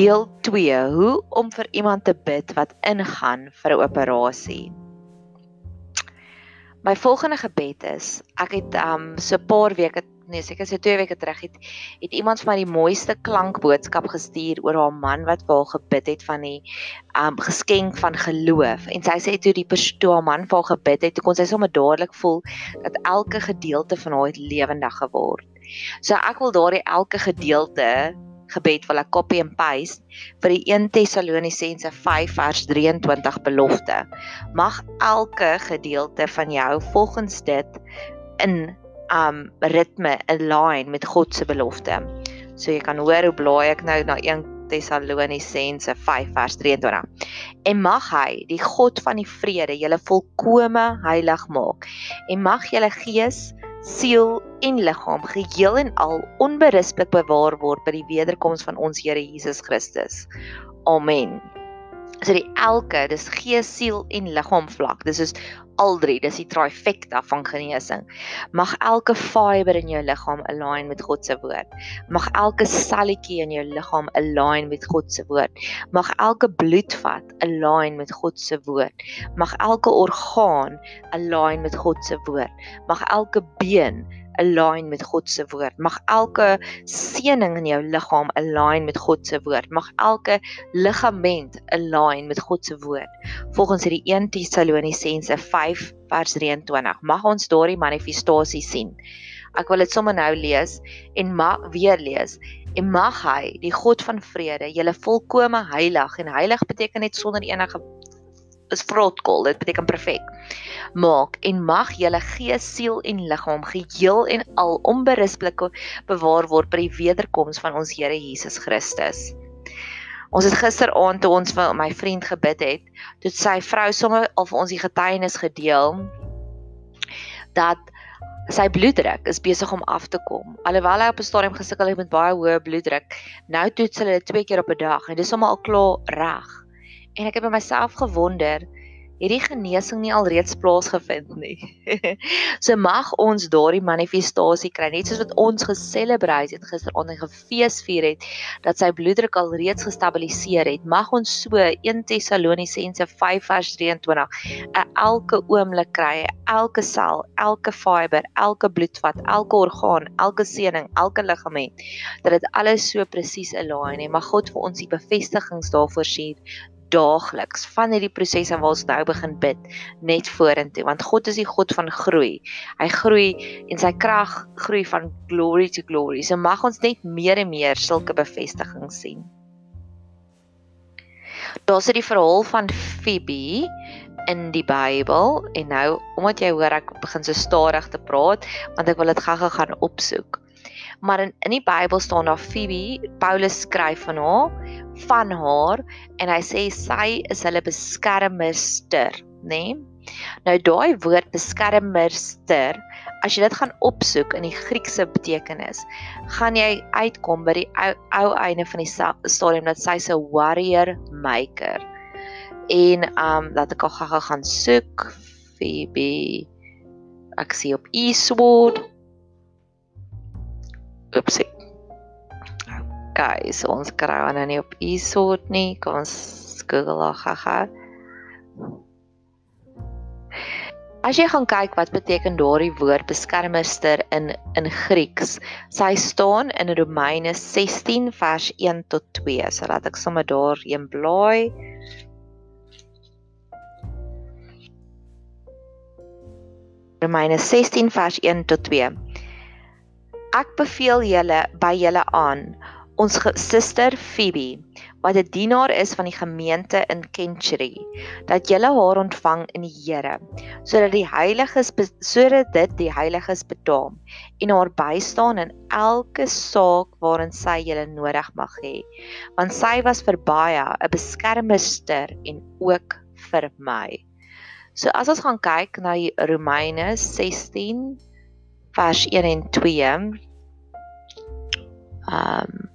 Deel 2: Hoe om vir iemand te bid wat ingaan vir 'n operasie. My volgende gebed is ek het um so 'n paar weke nee seker so 2 weke terug het het iemand vir my die mooiste klankboodskap gestuur oor haar man wat vir haar gebid het van die um geskenk van geloof en sy sê toe die toe haar man vir haar gebid het toe kon sy sommer dadelik voel dat elke gedeelte van haar het lewendig geword. So ek wil daardie elke gedeelte gebed wil ek copy and paste vir die 1 Tessalonisense 5 vers 23 belofte. Mag elke gedeelte van jou volgens dit in um ritme align met God se belofte. So jy kan hoor hoe blaai ek nou na 1 Tessalonisense 5 vers 23. En mag hy, die God van die vrede, julle volkome heilig maak en mag julle gees, siel en liggaam geheel en al onberispelik bewaar word by die wederkoms van ons Here Jesus Christus. Amen. So die elke, dis gees, siel en liggaam vlak. Dis is al drie, dis die trifecta van genesing. Mag elke fiber in jou liggaam align met God se woord. Mag elke selletjie in jou liggaam align met God se woord. Mag elke bloedvat align met God se woord. Mag elke orgaan align met God se woord. Mag elke been align met God se woord. Mag elke seëning in jou liggaam align met God se woord. Mag elke ligament align met God se woord. Volgens hierdie 1 Tessalonisense 5 vers 23. Mag ons daardie manifestasie sien. Ek wil dit sommer nou lees en mag weer lees. En mag hy, die God van vrede, julle volkome heilig en heilig beteken net sonder enige is vrotkool, dit beteken perfek. Maak en mag julle gees, siel en liggaam geheel en al onberispelik bewaar word by die wederkoms van ons Here Jesus Christus. Ons het gisteraand toe ons vir my vriend gebid het, toe sy vrou sommer al vir ons die getuienis gedeel dat sy bloeddruk is besig om af te kom. Alhoewel hy op 'n stadium gesukkel het met baie hoë bloeddruk, nou toets hulle dit twee keer op 'n dag en dis sommer al klaar reg. En ek het by myself gewonder, het die genesing nie alreeds plaasgevind nie. so mag ons daardie manifestasie kry, net soos wat ons geselebreit het gisteraand en gefeesvier het dat sy bloeddruk alreeds gestabiliseer het. Mag ons so 1 Tessalonisense 5:23 elke oomblik kry, elke sel, elke fiber, elke bloedvat, elke orgaan, elke sening, elke ligament dat dit alles so presies align en mag God vir ons die bevestigings daarvoor stuur daagliks van hierdie prosesse waar ons nou begin bid net vorentoe want God is die God van groei. Hy groei en sy krag groei van glory to glory. So mag ons net meer en meer sulke bevestigings sien. Daar's dit die verhaal van Phoebe in die Bybel en nou omdat jy hoor ek begin so stadig te praat want ek wil dit gou-gou gaan opsoek. Maar in in die Bybel staan daar Phoebe, Paulus skryf van haar van haar en hy sê sy is hulle beskermster, nê? Nee? Nou daai woord beskermster, as jy dit gaan opsoek in die Griekse betekenis, gaan jy uitkom by die ou, ou einde van die stadium dat sy 'n warrior maker. En um dat ek al gaga gaan soek Phoebe ek sien op Eastwood. Oepsie. Okay, so ons kry hom nou nie op e-sort nie. Kom ons Google haar gaga. As jy gaan kyk wat beteken daardie woord beskermster in in Grieks, sy staan in Romeine 16 vers 1 tot 2. So laat ek sommer daarheen blaai. Romeine 16 vers 1 tot 2. Ek beveel julle by julle aan ons suster Phoebe wat 'n dienaar is van die gemeente in Kenchri dat julle haar ontvang in die Here sodat die heiliges sodat dit die heiliges bedaam en haar bystaan in elke saak waarin sy julle nodig mag hê want sy was vir baie 'n beskermster en ook vir my. So as ons gaan kyk na Romeine 16 vers 1 en 2 ehm um,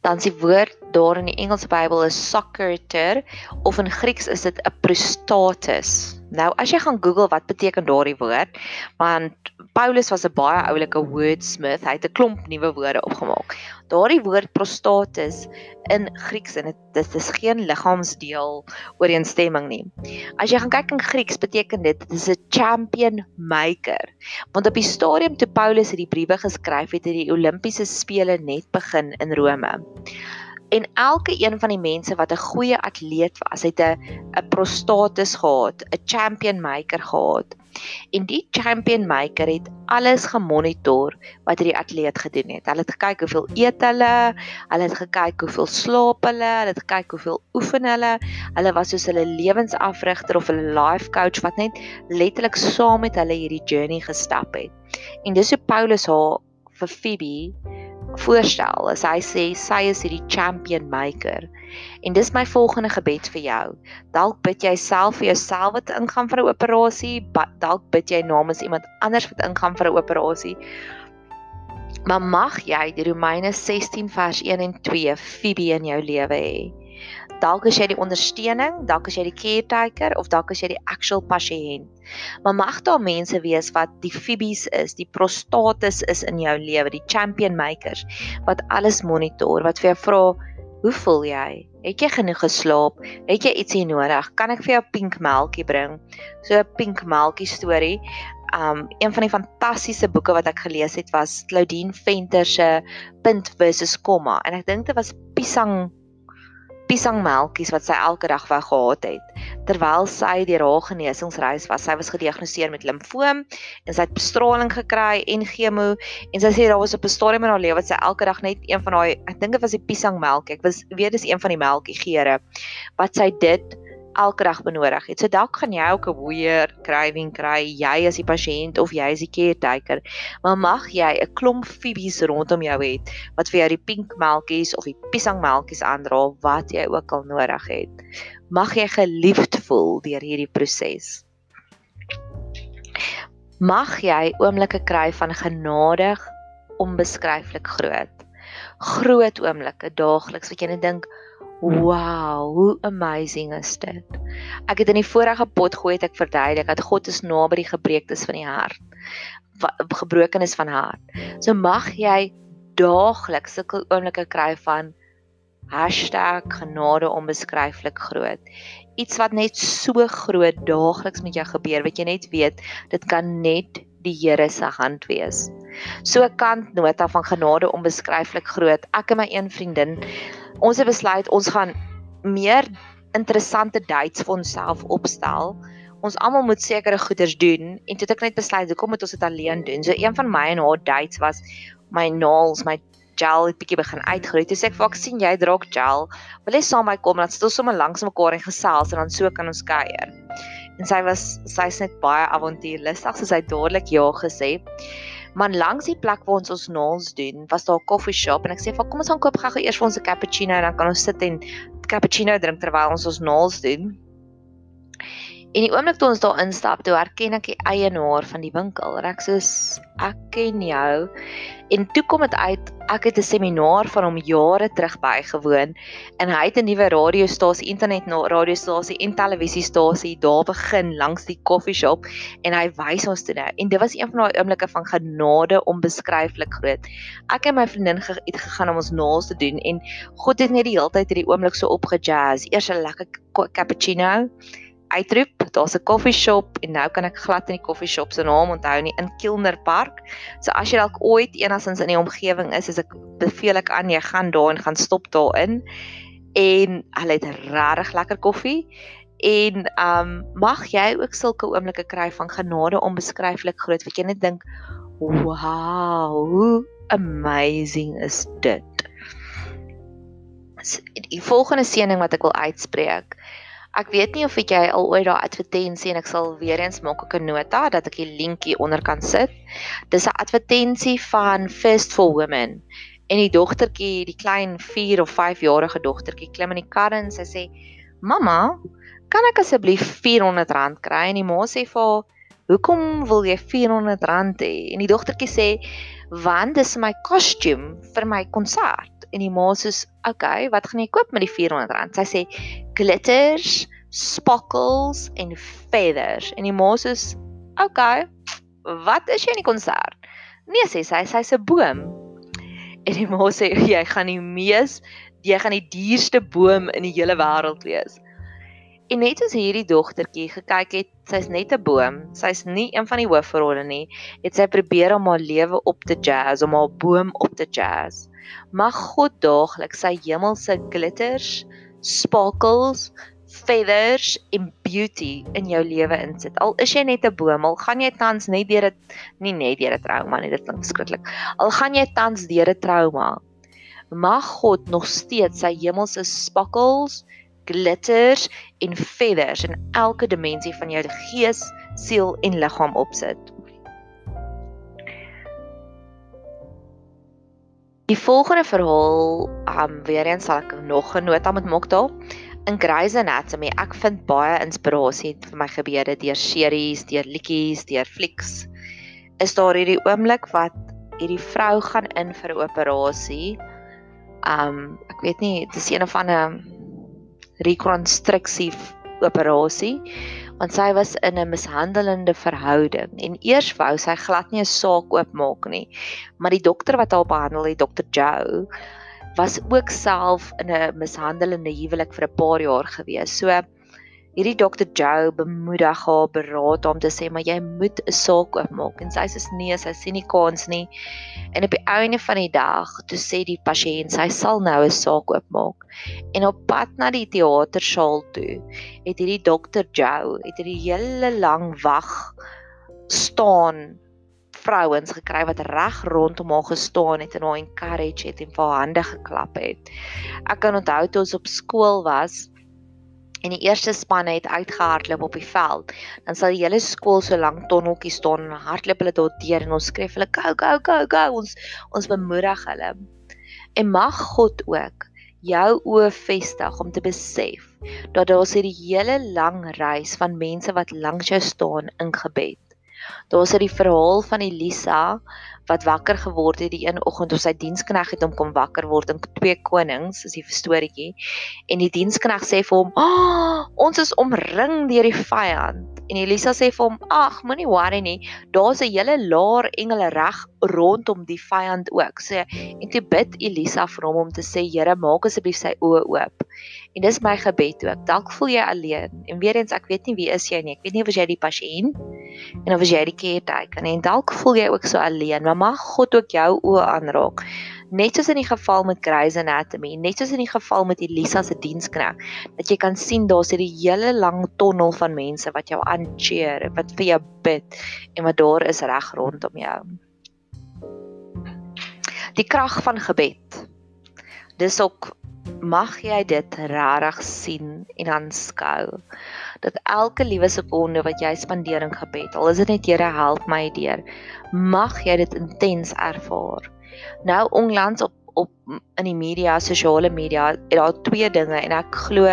dan is die woord daar in die Engelse Bybel is socrator of in Grieks is dit 'n prostatus. Nou as jy gaan Google wat beteken daardie woord, want Paulus was 'n baie oulike wordsmith, hy het 'n klomp nuwe woorde opgemaak. Daardie woord prostatus in Grieks en dit is geen liggaamsdeel ooreenstemming nie. As jy gaan kyk in Grieks beteken dit dit is 'n champion maker. Want op die stadium toe Paulus hierdie briewe geskryf het, het die Olimpiese spele net begin in Rome. En elke een van die mense wat 'n goeie atleet was, het 'n 'n prostatus gehad, 'n champion maker gehad. En die champion maker het alles gemonitor wat hierdie atleet gedoen het. Hulle het gekyk hoeveel eet hulle, hulle het gekyk hoeveel slaap hulle, hulle het gekyk hoeveel oefen hulle. Hulle was soos hulle lewensafrigter of hulle life coach wat net letterlik saam met hulle hierdie journey gestap het. En dis hoe Paulus haar vir Phoebe voorstel as hy sê sy is hierdie champion maker. En dis my volgende gebed vir jou. Dalk bid jy self vir jouself wat ingaan vir 'n operasie, dalk bid jy namens iemand anders wat ingaan vir 'n operasie. Maar mag jy die Romeine 16 vers 1 en 2 Phoebe in jou lewe hê. Dalk is jy die ondersteuning, dalk is jy die caretaker of dalk is jy die actual pasiënt. Maar mag daar mense wees wat die Phoebes is, die prostatus is in jou lewe, die champion makers wat alles monitor, wat vir jou vra, "Hoe voel jy? Het jy genoeg geslaap? Het jy ietsie nodig? Kan ek vir jou pink melkie bring?" So 'n pink melkie storie. Um een van die fantastiese boeke wat ek gelees het was Claudine Venter se Punt versus Komma en ek dink dit was Pisang piesangmelkies wat sy elke dag wou gehad het. Terwyl sy deur haar genesingsreis was, sy was gediagnoseer met limfoom en sy het bestraling gekry en chemo en sy sê daar was op 'n stadium in haar lewe wat sy elke dag net een van daai ek dink dit was die piesangmelk. Ek was weet dis een van die melkie geure wat sy dit elke dag benodig het. So dalk gaan jy ook 'n hoër craving kry, jy as die pasiënt of jy as die caretaker. Maar mag jy 'n klomp fibies rondom jou hê wat vir jou die pink melkies of die piesangmelkies aandra wat jy ook al nodig het. Mag jy geliefd voel deur hierdie proses. Mag jy oomblikke kry van genadig onbeskryflik groot. Groot oomblikke daagliks wat jy net dink Wow, hoe amazing is dit. Ek het in die vorige pot gooi het ek verduidelik dat God is naby die gebreektes van die hart. Gebrokenis van hart. So mag jy daagliks sulke oomblikke kry van #genade onbeskryflik groot. Iets wat net so groot daagliks met jou gebeur, wat jy net weet, dit kan net die Here se hand wees. So 'n kantnota van genade onbeskryflik groot. Ek en my een vriendin ons het besluit ons gaan meer interessante dates vir onsself opstel. Ons almal moet sekere goeders doen en toe het ek net besluit hoekom moet ons dit alleen doen. So een van my en haar dates was my nails, my gel het bietjie begin uitgroei. Toe sê ek haar sien jy draak gel. Wil jy saam met my kom? Dan stel sommer langs mekaar en gesels en dan so kan ons kuier. En sy was sy's net baie avontuurlustig, so sy het dadelik ja gesê. Maar langs die plek waar ons ons nails doen, was daar 'n koffie shop en ek sê vir kom ons gaan koop gou eers vir ons 'n cappuccino en dan kan ons sit en cappuccino drink terwyl ons ons nails doen. En die oomblik toe ons daar instap, toe herken ek die eienaar van die winkel. Ek sê ek ken jou. En toe kom dit uit ek het 'n seminaar van hom jare terug bygewoon en hy het 'n nuwe radiostasie, internet radiostasie en televisiestasie daar begin langs die koffieshop en hy wys ons toe nou. En dit was een van daai oomblikke van genade onbeskryflik groot. Ek en my vriendin het gegaan om ons naels te doen en God het net die hele tyd hierdie oomblik so opgejazz. Eers 'n lekker cappuccino uitroep, daar's 'n koffieshop en nou kan ek glad in die koffieshop se naam onthou nie in Kilner Park. So as jy dalk ooit enigstens in die omgewing is, is ek beveel ek aan jy gaan daar en gaan stop daarin. En hulle het regtig lekker koffie. En um mag jy ook sulke oomblikke kry van genade onbeskryflik groot wat jy net dink, "Wow, hoe amazing is dit." Die volgende seëning wat ek wil uitspreek Ek weet nie of jy al ooit daai advertensie en ek sal weer eens maak ek 'n nota dat ek die linkie onder kan sit. Dis 'n advertensie van First for Women. En die dogtertjie, die klein 4 of 5 jarige dogtertjie klim in die kar en sy sê: "Mamma, kan ek asseblief R400 kry?" En die ma sê vir haar: "Hoekom wil jy R400 hê?" En die dogtertjie sê: "Want dis my kostuum vir my konsert." En die ma sê, "Oké, okay, wat gaan jy koop met die R400?" Sy sê, "Glitters, sparkles en feathers." En die ma sê, "Oké, okay, wat is jy in die konsert?" Nee, sê sy, sy's 'n boom. En die ma sê, "Jy gaan die mees, jy gaan die duurste boom in die hele wêreld wees." En net as hierdie dogtertjie gekyk het, sy's net 'n boom, sy's nie een van die hoofrolle nie, het sy probeer om haar lewe op te jazz, om haar boom op te jazz. Mag God daagliks sy hemelse glitters, sparkles, feathers en beauty in jou lewe insit. Al is jy net 'n boom, al gaan jy tans net deur dit nie net deur 'n trauma nie, dit klink skrikkelik. Al gaan jy tans deur 'n trauma, mag God nog steeds sy hemelse sparkles glitters en feathers in elke dimensie van jou gees, siel en liggaam opsit. Die volgende verhaal, um weer eens sal ek nog 'n nota met maak daar. In Grey's Anatomy, ek vind baie inspirasie vir my gebede deur series, deur liedjies, deur flieks. Is daar hierdie oomblik wat hierdie vrou gaan in vir 'n operasie. Um ek weet nie, dit is een of ander rekonstruksie operasie want sy was in 'n mishandelende verhouding en eers wou sy glad nie 'n saak oopmaak nie. Maar die dokter wat haar behandel het dokter Joe was ook self in 'n mishandelende huwelik vir 'n paar jaar gewees. So hierdie dokter Joe bemoedig haar beraad om te sê maar jy moet 'n saak oopmaak. En sy sê nee sy sien nie kans nie. En op die einde van die dag toe sê die pasiënt sy sal nou 'n saak oopmaak. En op pad na die teatersaal toe het hierdie dokter Joe het hierdie hele lang wag staan vrouens gekry wat reg rondom haar gestaan het en haar encourage het en vir haar hande geklap het. Ek kan onthou toe ons op skool was, en die eerste span het uitgehardloop op die veld, dan sal die hele skool so lank tonneltjie staan en hardloop hulle tot deur en ons skryf hulle go go go go ons ons bemoedig hulle. En mag God ook jou oë vestig om te besef dat daar is hierdie hele lang reis van mense wat langs jou staan in gebed. Daar's hierdie verhaal van Elisa wat wakker geword het die een oggend of sy dienskneg het hom kom wakker word in twee konings is die storieetjie en die dienskneg sê vir hom oh, ons is omring deur die vyand. En Elisa sê vir hom ag moenie worry nie. Daar's 'n hele laar engele reg rondom die vyand ook. Sê en toe bid Elisa vir hom om te sê Here maak asseblief sy oë oop. En dis my gebed ook. Dalk voel jy alleen en weer eens ek weet nie wie is jy nie. Ek weet nie of jy die pasiënt en of jy die caretaker en dalk voel jy ook so alleen maar mag God ook jou oë aanraak. Net soos in die geval met Grey's Anatomy net soos in die geval met Elisa se dienskneg dat jy kan sien daar's hierdie hele lang tonnel van mense wat jou aancheer wat vir jou bid en wat daar is reg rondom jou die krag van gebed. Dis ook mag jy dit regtig sien en aanskou dat elke liewe sekonde wat jy spandeer in gebed al is dit net Here help my deur mag jy dit intens ervaar. Nou onlangs op op in die media sosiale media het daar twee dinge en ek glo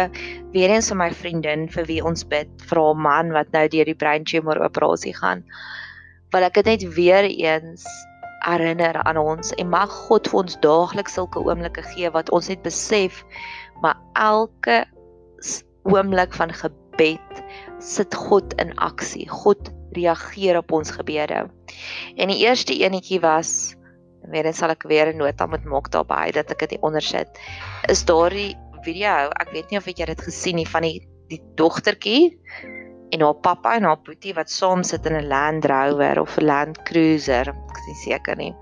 weer eens vir my vriendin vir wie ons bid vir haar man wat nou deur die brain tumor operasie gaan wil ek dit net weer eens herinner aan ons en mag God vir ons daagliks sulke oomblikke gee wat ons net besef maar elke oomblik van gebed sit God in aksie. God reageer op ons gebede. En die eerste enetjie was weer dan sal ek weer 'n nota moet maak daarbey dat ek dit ondersit. Is daardie video, ek weet nie of jy dit gesien het van die die dogtertjie en haar pappa en haar boetie wat saam sit in 'n Land Rover of 'n Land Cruiser, ek is nie seker nie.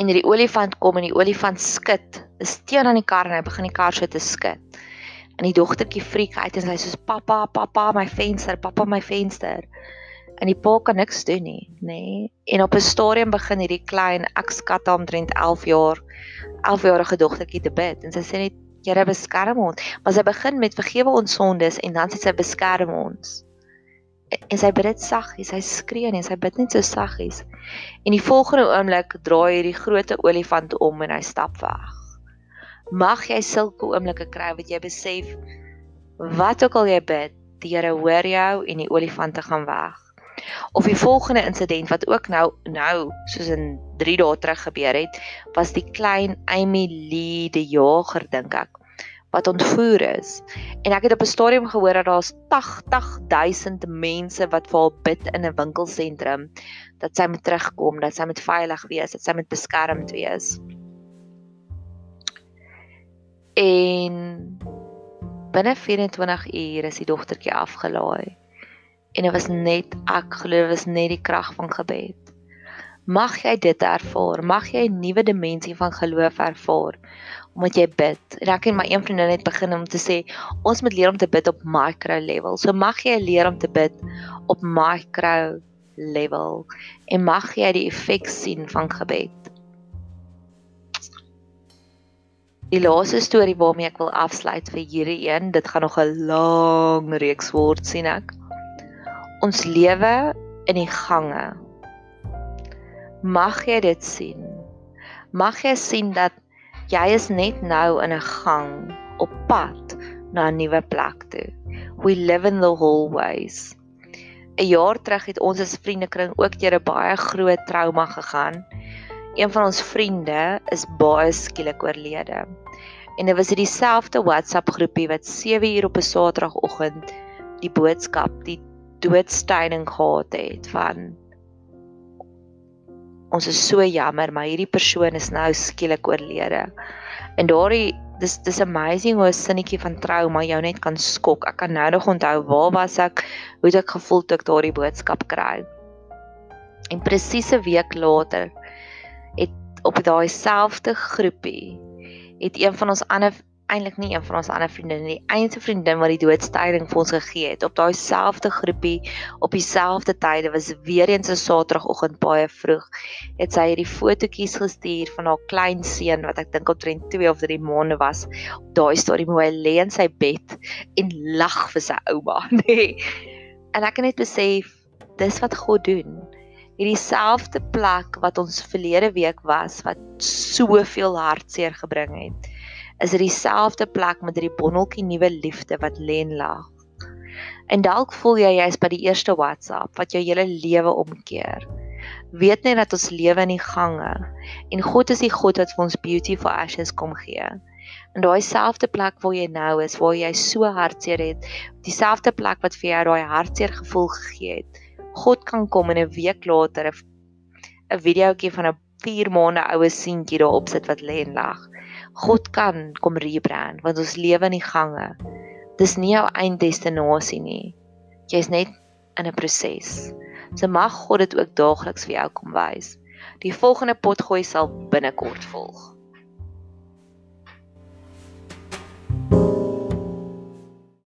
En die olifant kom en die olifant skud, is teen aan die kar en hy begin die kar so te skud. En die dogtertjie freak uit en sy sê pappa, pappa, my venster, pappa, my venster. En die pa kan niks doen nie, nê? Nee. En op 'n stadium begin hierdie klein ek skat omtrent 11 jaar 11 jarige dogtertjie te bid en sy sê net Here beskerm ons. Maar sy begin met vergewe ons sondes en dan sê sy beskerm ons. En sy bid dit saggies, sy skree en sy bid net so saggies. En die volgende oomblik draai hierdie groot olifant om en hy stap weg. Mag jy sulke oomblikke kry wat jy besef wat ook al jy bid, die Here hoor jou en die olifante gaan weg. Of die volgende insident wat ook nou nou soos in 3 dae terug gebeur het, was die klein Amy Lee die jager dink ek wat ontvoer is. En ek het op 'n stadium gehoor dat daar's 80000 mense wat vir haar bid in 'n winkelsentrum dat sy moet terugkom, dat sy moet veilig wees, dat sy moet beskermd wees. En binne 24 uur is die dogtertjie afgelaai. En dit was net ek glo dit was net die krag van gebed. Mag jy dit ervaar, mag jy 'n nuwe dimensie van geloof ervaar omdat jy bid. En ek en my een vriendin het begin om te sê ons moet leer om te bid op micro level. So mag jy leer om te bid op micro level en mag jy die effek sien van gebed. Die laaste storie waarmee ek wil afsluit vir hierdie een, dit gaan nog 'n lang reeks word sien ek. Ons lewe in die gange. Mag jy dit sien? Mag jy sien dat jy is net nou in 'n gang op pad na 'n nuwe plek toe. We live in the hallways. 'n jaar terug het ons as vriendekring ook deur 'n baie groot trauma gegaan. Een van ons vriende is baie skielik oorlede. En dit was dieselfde WhatsApp groepie wat 7 uur op 'n Saterdagoggend die boodskap, die doodstyning gehad het van ons is so jammer, maar hierdie persoon is nou skielik oorlede. En daardie dis dis amazing hoe 'n sinnetjie van trauma jou net kan skok. Ek kan nou nog onthou waar was ek, hoe het ek gevoel toe ek daardie boodskap kry. En presies 'n week later het op daai selfde groepie het een van ons ander eintlik nie een van ons ander vriende nie, die enigste vriendin wat die doodstyding vir ons gegee het op daai selfde groepie op dieselfde tye was weer eens 'n Saterdagoggend baie vroeg. Het sy hierdie fotootjies gestuur van haar klein seun wat ek dink omtrent 2 of 3 maande was. Daai storie hoe hy lê in sy bed en lag vir sy ouma, nê. Nee. En ek kan net besef dis wat God doen. Hierdie selfde plek wat ons verlede week was wat soveel hartseer gebring het is dit dieselfde plek met hierdie bonneltjie nuwe liefde wat lê en lag. En dalk voel jy jy's by die eerste WhatsApp wat jou hele lewe omkeer. Weet net dat ons lewe in die gange en God is die God wat vir ons beauty for ashes kom gee. En daai selfde plek waar jy nou is, waar jy so hartseer het, dieselfde plek wat vir jou daai hartseer gevoel gegee het. God kan kom en 'n week later 'n videoetjie van 'n 4 maande oue seentjie daarop sit wat lê en lag. God kan kom rebrand want ons lewe in die gange. Dis nie jou einddestinasie nie. Jy's net in 'n proses. So mag God dit ook daagliks vir jou kom wys. Die volgende potgooi sal binnekort volg.